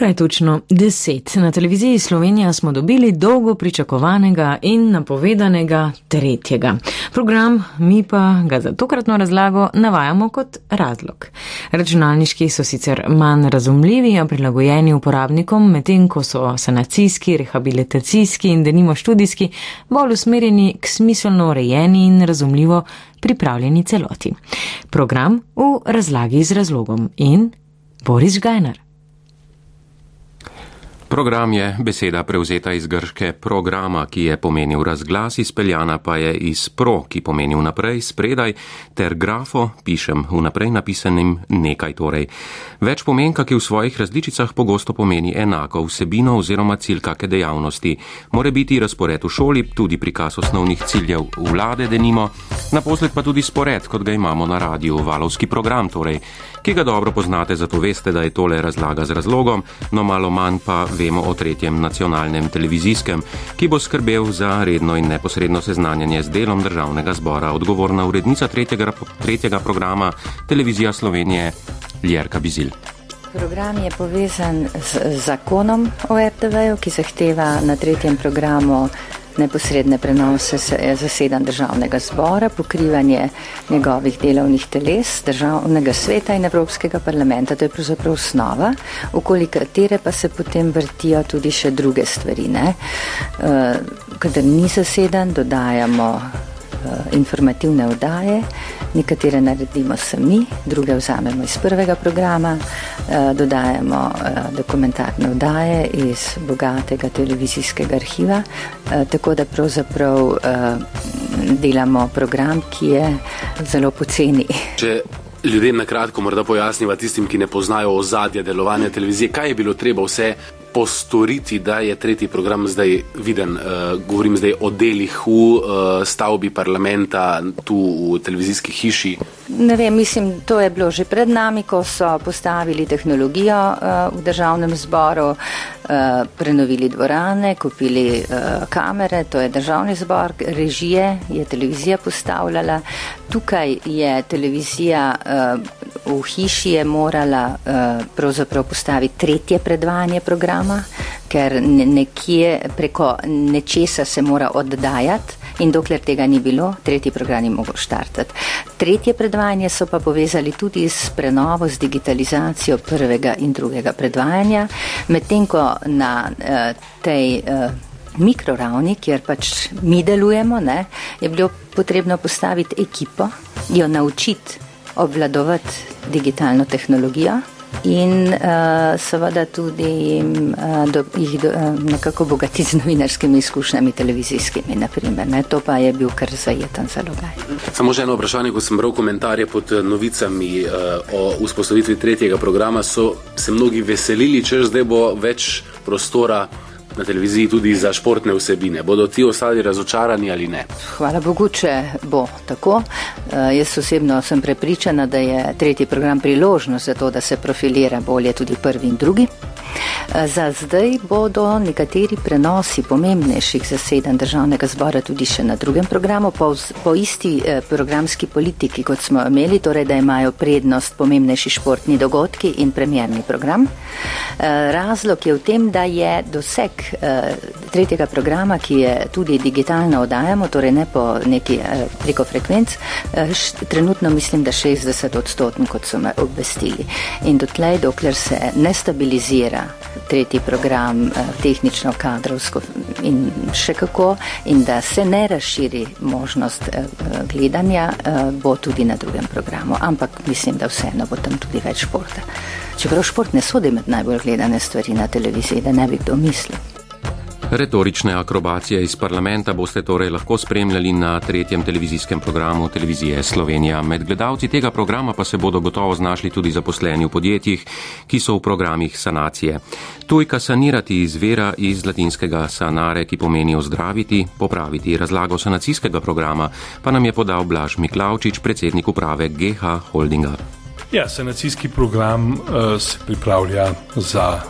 Ura je točno deset. Na televiziji Slovenija smo dobili dolgo pričakovanega in napovedanega tretjega. Program mi pa ga za tokratno razlago navajamo kot razlog. Računalniški so sicer manj razumljivi, a prilagojeni uporabnikom, medtem ko so sanacijski, rehabilitacijski in denimo študijski bolj usmerjeni k smiselno urejeni in razumljivo pripravljeni celoti. Program v razlagi z razlogom in Boris Gajner. Program je beseda prevzeta iz grške programa, ki je pomenil razglas, izpeljana pa je iz pro, ki pomeni vnaprej, spredaj, ter grafo, pišem vnaprej napisanim nekaj torej. Več pomenka, ki v svojih različicah pogosto pomeni enako vsebino oziroma cilj kake dejavnosti. More biti razpored v šoli, tudi prikaz osnovnih ciljev vlade denimo, naposled pa tudi spored, kot ga imamo na radiju, valovski program torej, ki ga dobro poznate, zato veste, da je tole razlaga z razlogom, no malo manj pa vemo o tretjem nacionalnem televizijskem, ki bo skrbel za redno in neposredno seznanjanje z delom državnega zbora. Odgovorna urednica tretjega, tretjega programa Televizija Slovenije Ljerka Bizil. Program je povezan z zakonom o RTV-ju, ki zahteva na tretjem programu neposredne prenose zasedan državnega zbora, pokrivanje njegovih delovnih teles, državnega sveta in Evropskega parlamenta. To je pravzaprav osnova, okoli katere pa se potem vrtijo tudi še druge stvari. Ne? Uh, kadar ni zasedan, dodajamo uh, informativne vdaje, nekatere naredimo sami, druge vzamemo iz prvega programa, uh, dodajemo uh, dokumentarne vdaje iz bogatega televizijskega arhiva, uh, tako da pravzaprav delamo program, ki je zelo poceni. Če ljudem na kratko morda pojasniva tistim, ki ne poznajo ozadja delovanja televizije, kaj je bilo treba vse postoriti, da je tretji program zdaj viden. Uh, govorim zdaj o delih v uh, stavbi parlamenta, tu v televizijski hiši. Ne vem, mislim, to je bilo že pred nami, ko so postavili tehnologijo uh, v državnem zboru, uh, prenovili dvorane, kupili uh, kamere, to je državni zbor, režije je televizija postavljala. Tukaj je televizija uh, v hiši je morala uh, pravzaprav postaviti tretje predvajanje programa, ker nekje preko nečesa se mora oddajati. In dokler tega ni bilo, tretji program ni mogel štartati. Tretje predvajanje so pa povezali tudi s prenovo, z digitalizacijo prvega in drugega predvajanja, medtem ko na uh, tej uh, mikroravni, kjer pač mi delujemo, ne, je bilo potrebno postaviti ekipo, jo naučiti obvladovati digitalno tehnologijo in uh, seveda tudi uh, do, jih do, uh, nekako bogati z novinarskimi izkušnjami televizijskimi. Naprimer, ne? To pa je bil kar zajeten zalogaj. Samo še eno vprašanje, ko sem bral komentarje pod novicami uh, o vzpostavitvi tretjega programa, so se mnogi veselili, če zdaj bo več prostora na televiziji tudi za športne vsebine. Bodo ti ostali razočarani ali ne? Hvala Bogu, če bo tako. Uh, jaz osebno sem prepričana, da je tretji program priložnost za to, da se profilira bolje tudi prvi in drugi. Za zdaj bodo nekateri prenosi pomembnejših zasedanj državnega zbora tudi še na drugem programu, po, po isti eh, programski politiki, kot smo imeli, torej da imajo prednost pomembnejši športni dogodki in premjerni program. Eh, razlog je v tem, da je doseg eh, tretjega programa, ki je tudi digitalno oddajamo, torej ne po neki preko frekvenc, trenutno mislim, da 60 odstotni, kot so me obvestili. In dotlej, dokler se ne stabilizira tretji program, eh, tehnično, kadrovsko in še kako, in da se ne razširi možnost eh, gledanja, eh, bo tudi na drugem programu. Ampak mislim, da vseeno bo tam tudi več športa. Čeprav šport ne sodi med najbolj gledane stvari na televiziji, da ne bi kdo mislil. Retorične akrobacije iz parlamenta boste torej lahko spremljali na tretjem televizijskem programu Televizije Slovenija. Med gledalci tega programa pa se bodo gotovo znašli tudi zaposleni v podjetjih, ki so v programih sanacije. Tujka sanirati izvira iz latinskega sanare, ki pomeni ozdraviti, popraviti. Razlago sanacijskega programa pa nam je podal Blaž Miklavčič, predsednik uprave GH Holdinga. Ja, sanacijski program uh, se pripravlja za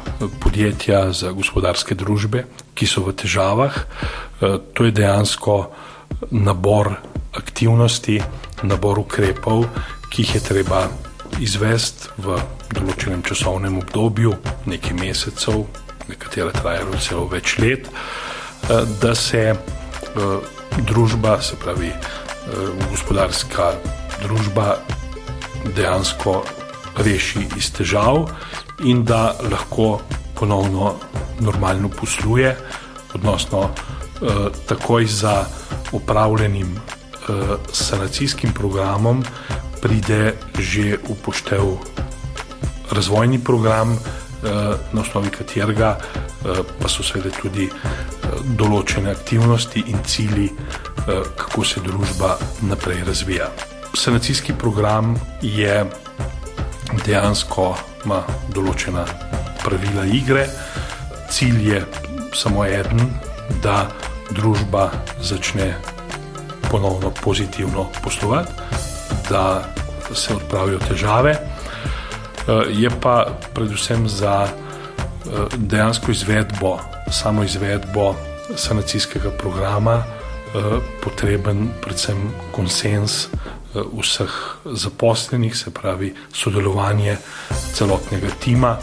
podjetja, za gospodarske družbe, ki so v težavah. Uh, to je dejansko nabor aktivnosti, nabor ukrepov, ki jih je treba izvesti v določenem časovnem obdobju, nekaj mesecev, nekatere trajajo celo več let, uh, da se uh, družba, se pravi gospodarska družba, dejansko reši iz težav in da lahko ponovno normalno posluje, odnosno eh, takoj za upravljenim eh, sanacijskim programom pride že upoštev razvojni program, eh, na osnovi katerega eh, pa so seveda tudi eh, določene aktivnosti in cilji, eh, kako se družba naprej razvija. Sanacijski program je dejansko ima določena pravila igre. Cilj je samo en, da družba začne ponovno pozitivno poslovati, da se odpravijo težave. Eh, je pa predvsem za eh, dejansko izvedbo, samo izvedbo sanacijskega programa eh, potreben predvsem konsens Eh, vseh zaposlenih, se pravi sodelovanje celotnega tima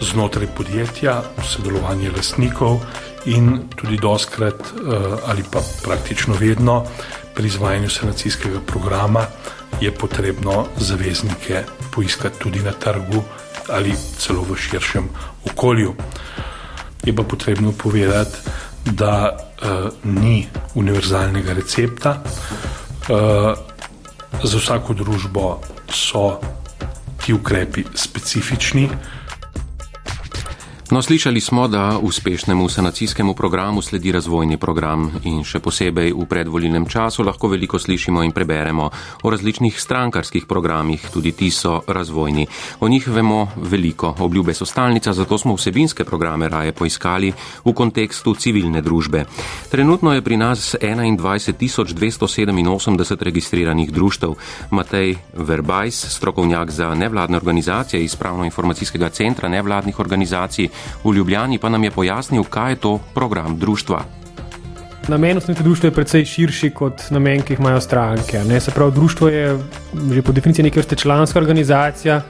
znotraj podjetja, sodelovanje lastnikov in tudi doskrat eh, ali pa praktično vedno pri izvajanju sanacijskega programa je potrebno zaveznike poiskati tudi na trgu ali celo v širšem okolju. Je pa potrebno povedati, da uh, ni univerzalnega recepta. Uh, za vsako družbo so ti ukrepi specifični, No, slišali smo, da uspešnemu sanacijskemu programu sledi razvojni program in še posebej v predvolilnem času lahko veliko slišimo in preberemo o različnih strankarskih programih, tudi ti so razvojni. O njih vemo veliko, obljube so stalnica, zato smo vsebinske programe raje poiskali v kontekstu civilne družbe. Trenutno je pri nas 21.287 registriranih društev. Matej Verbajs, strokovnjak za nevladne organizacije iz pravno-informacijskega centra nevladnih organizacij, v Ljubljani pa nam je pojasnil, kaj je to program društva. Namen osnovne društva je precej širši kot namen, ki jih imajo stranke. Ne? Se pravi, društvo je že po definiciji neka vrsta članska organizacija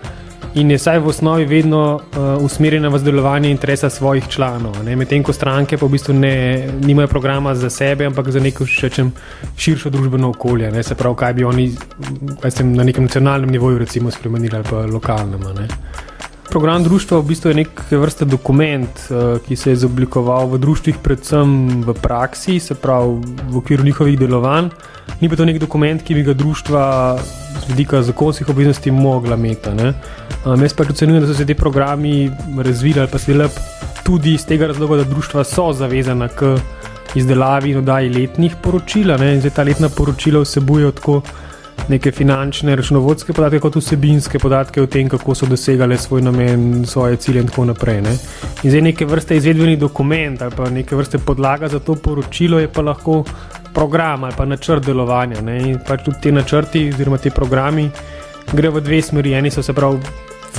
in je vsaj v osnovi vedno uh, usmerjena v delovanje interesa svojih članov. Medtem ko stranke pa v bistvu ne, nimajo programa za sebe, ampak za neko šečem, širšo družbeno okolje. Ne? Se pravi, kaj bi oni kaj se, na nekem nacionalnem nivoju recimo spremenili ali pa lokalnem. Ne? Program društva v bistvu je neke vrste dokument, eh, ki se je izoblikoval v društvih, predvsem v praksi, se pravi v okviru njihovih delovanj. Ni pa to nek dokument, ki bi ga društva z vidika zakonskih obveznosti mogla imeti. Jaz pač ocenjujem, da so se ti programi razvili ali pa seveda tudi iz tega razloga, da društva so zavezana k izdelavi in oddaji letnih poročil. Zdaj ta letna poročila vsebujejo tako neke finančne, računovodske podatke, kot vsebinske podatke o tem, kako so dosegali svoj namen, svoje cilje in tako naprej. Ne. In zdaj neke vrste izvedbeni dokument ali pa neke vrste podlaga za to poročilo je pa lahko program ali pa načrt delovanja. Ne. In pač tudi ti načrti oziroma ti programi gre v dve smeri. Eni so se pravi,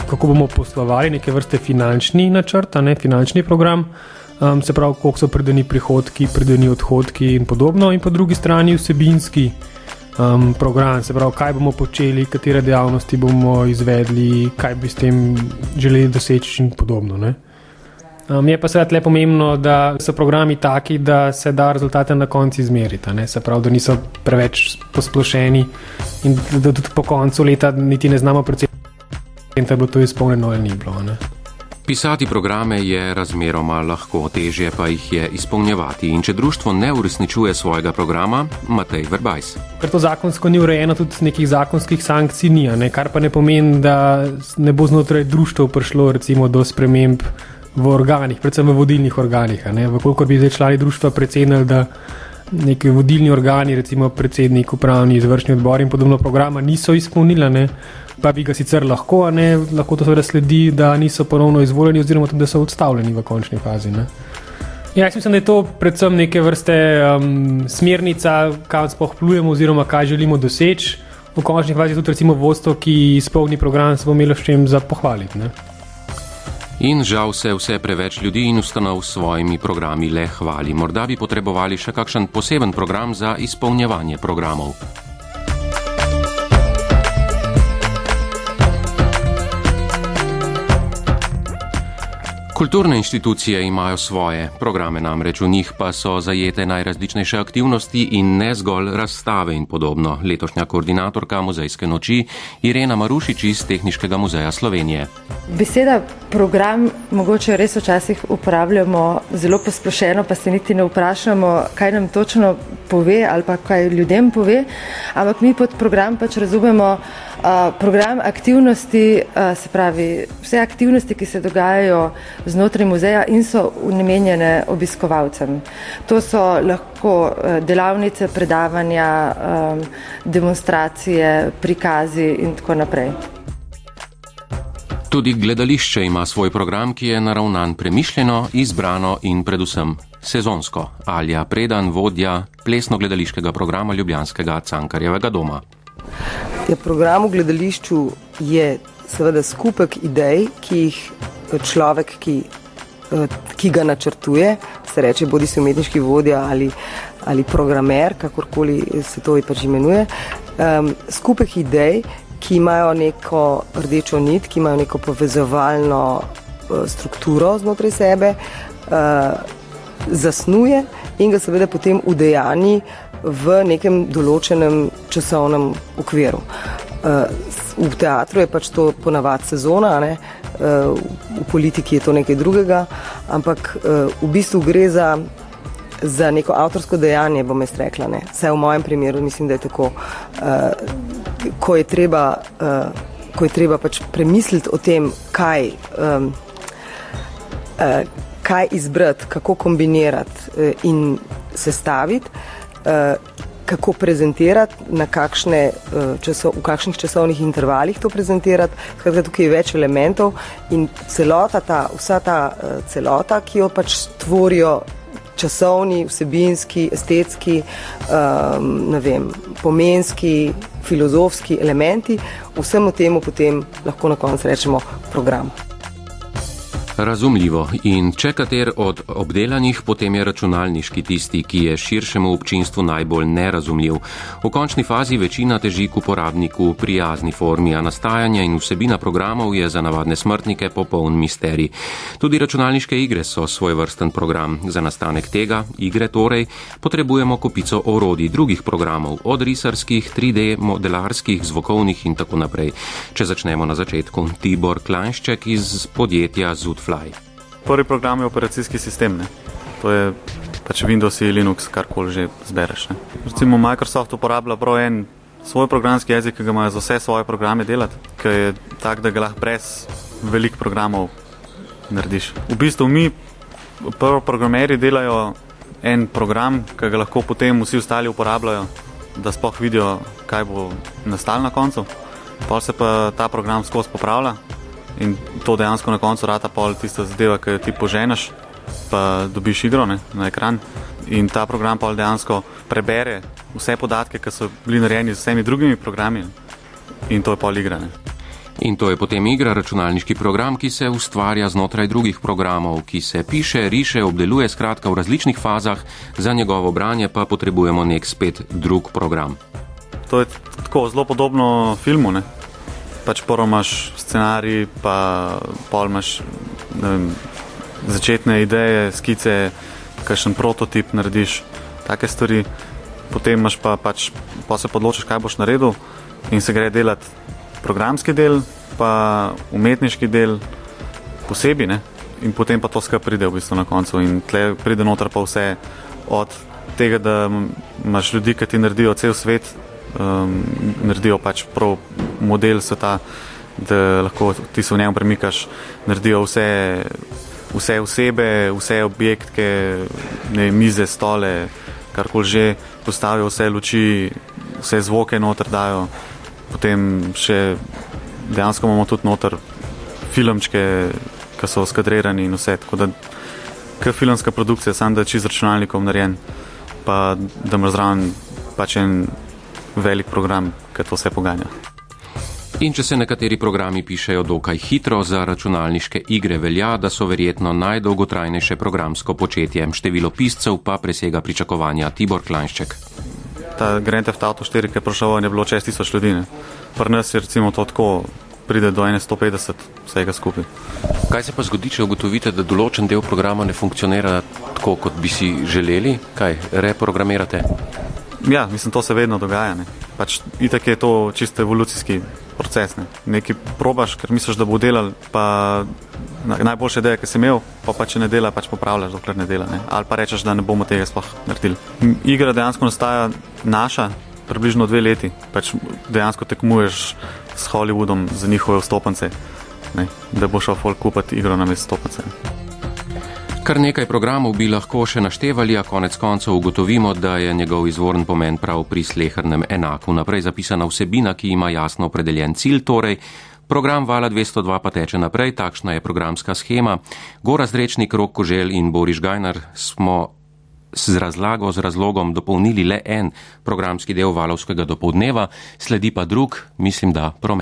kako bomo poslovali, neke vrste finančni načrt, ne finančni program. Um, se pravi, koliko so predani prihodki, predani odhodki in podobno, in po drugi strani vsebinski um, program, se pravi, kaj bomo počeli, katere dejavnosti bomo izvedli, kaj bi s tem želeli doseči in podobno. Ne? Um, je pa seveda le pomembno, da so programi taki, da se da rezultate na koncu izmeriti, se pravi, da niso preveč posplošeni in da tudi po koncu leta niti ne znamo predvsem, da je bilo to izpolnjeno ali ni bilo. Ne? Pisati programe je razmeroma lahko, težje pa jih je izpolnjevati. In če društvo ne uresničuje svojega programa, Matej Verbajs. Ker to zakonsko ni urejeno, tudi nekih zakonskih sankcij ni, ne? kar pa ne pomeni, da ne bo znotraj društva prišlo recimo, do sprememb v organih, predvsem v vodilnih organih. Vkolikor bi zdaj člani društva predsednili, da neki vodilni organi, recimo predsednik, upravni, izvršni odbor in podobno programa niso izpolnili pa bi ga sicer lahko, a ne lahko to seveda sledi, da niso ponovno izvoljeni, oziroma tudi, da so odstavljeni v končni fazi. Ne? Ja, jaz mislim, da je to predvsem neke vrste um, smernica, kam sploh plujemo, oziroma kaj želimo doseči. V končni fazi tudi, recimo, vodstvo, ki izpolni program, se bo imelo s čim za pohvaliti. Ne? In žal se vse preveč ljudi in ustanov s svojimi programi le hvali. Morda bi potrebovali še kakšen poseben program za izpolnjevanje programov. Kulturne inštitucije imajo svoje programe, namreč v njih pa so zajete najrazličnejše aktivnosti in ne zgolj razstave in podobno. Letošnja koordinatorka muzejske noči Irena Marušič iz Tehničnega muzeja Slovenije. Beseda program mogoče res včasih uporabljamo zelo posplošeno, pa se niti ne vprašamo, kaj nam točno pove ali pa kaj ljudem pove, ampak mi pod program pač razumemo uh, program aktivnosti, uh, se pravi vse aktivnosti, ki se dogajajo znotraj muzeja in so namenjene obiskovalcem. To so lahko eh, delavnice, predavanja, demonstracije, prikazi in tako naprej. Tudi gledališče ima svoj program, ki je naravnan premišljeno, izbrano in predvsem sezonsko. Alja Predan, vodja plesno-gledališkega programa Ljubljanskega Cankarjevega doma. Ja, program v gledališču je seveda skupek idej, ki jih človek, ki, eh, ki ga načrtuje, se reče bodi si umetniški vodja ali, ali programer, kakorkoli se to pač imenuje, um, skupek idej, ki imajo neko rdečo nit, ki imajo neko povezovalno uh, strukturo znotraj sebe, uh, zasnuje in ga seveda potem udejani v nekem določenem časovnem okviru. Uh, v teatru je pač to ponavadi sezona, ne? v politiki je to nekaj drugega, ampak v bistvu gre za, za neko avtorsko dejanje, bom jaz rekla. Ne. Vse v mojem primeru mislim, da je tako, ko je treba, ko je treba pač premisliti o tem, kaj, kaj izbrati, kako kombinirati in sestaviti kako prezentirati, kakšne, eh, časo, v kakšnih časovnih intervalih to prezentirati. Skratka, tukaj je več elementov in celota ta, vsa ta eh, celota, ki jo pač tvorijo časovni, vsebinski, estetski, um, vem, pomenski, filozofski elementi, vsemu temu potem lahko na koncu rečemo program. Razumljivo. In če kater od obdelanih, potem je računalniški tisti, ki je širšemu občinstvu najbolj nerazumljiv. V končni fazi večina teži k uporabniku prijazni formi, a nastajanje in vsebina programov je za navadne smrtnike popoln misterij. Tudi računalniške igre so svoj vrsten program. Za nastanek tega, igre torej, potrebujemo kopico orodij drugih programov, od risarskih, 3D, modelarskih, zvokovnih in tako naprej. Če začnemo na začetku, Tibor Klanšček iz podjetja Zutfl. Fly. Prvi program je operacijski sistem. Ne? To je pač Windows in Linux, karkoli že zbereš. Ne? Recimo Microsoft uporablja prav en svoj programski jezik, ki ga imajo za vse svoje programe delati, ki je tak, da ga lahko brez velikih programov narediš. V bistvu mi, prvo programeri, delajo en program, ki ga lahko potem vsi ostali uporabljajo, da spoh vidijo, kaj bo nastalo na koncu. Pa se pa ta program skozi popravlja, In to dejansko na koncu rata pol tista zadeva, ki ti poženeš, pa dobiš igro ne, na ekran. In ta program pa dejansko prebere vse podatke, ki so bili narejeni z vsemi drugimi programi. In to je pol igra. Ne. In to je potem igra, računalniški program, ki se ustvarja znotraj drugih programov, ki se piše, riše, obdeluje skratka v različnih fazah, za njegovo branje pa potrebujemo nek spet drug program. To je tako zelo podobno filmu. Ne? Pač prvo imaš scenarij, pa pol imaš vem, začetne ideje, skice, kakšen prototip narediš, take stvari, potem imaš pa pač, pa se podločiš, kaj boš naredil. In se gre delati programski del, pa umetniški del posebej, ne? In potem pa to skupaj pride v bistvu na koncu. In tle pride noter pa vse od tega, da imaš ljudi, ki ti naredijo cel svet, um, naredijo pač prav model sveta, da lahko ti se v njem premikaš, naredijo vse, vse osebe, vse objektke, ne, mize, stole, karkoli že, postavijo vse luči, vse zvoke noter dajo, potem še dejansko imamo tudi noter filmčke, ki so skadrirani in vse. Tako da, kot filmska produkcija, sam da čez računalnikom narejen, pa da ima zraven pač en velik program, ki to vse poganja. In če se nekateri programi pišejo dokaj hitro, za računalniške igre velja, da so verjetno najdolgotrajnejše programsko početje, število piscev pa presega pričakovanja Tibor Klanšček. Ta Grand Theft Auto 4, ki je prišel, je bilo 6000 ljudi. Pri nas je recimo to tako pride do 150 vsega skupaj. Kaj se pa zgodi, če ugotovite, da določen del programa ne funkcionira tako, kot bi si želeli? Kaj reprogramirate? Ja, mislim, to se vedno dogaja. Ne. Pač itak je to čisto evolucijski proces. Ne. Nekaj probaš, ker misliš, da bo delal, pa najboljše ideje, ki si imel, pa, pa če ne dela, pač popravljaš, dokler ne dela. Ne. Ali pa rečeš, da ne bomo tega sploh naredili. Igra dejansko nastaja naša, približno dve leti. Pač dejansko tekmuješ s Hollywoodom za njihove vstopnice, da bo šel folk kupiti igro na mesto stopnice. Kar nekaj programov bi lahko še naštevali, a konec koncev ugotovimo, da je njegov izvoren pomen prav pri slehrnem enaku. Naprej zapisana vsebina, ki ima jasno opredeljen cilj, torej program Vala 202 pa teče naprej, takšna je programska schema. Gora Zrečnik, Rok Kožel in Boriš Gajnar smo z razlago, z razlogom dopolnili le en programski del valovskega dopoldneva, sledi pa drug, mislim, da promet.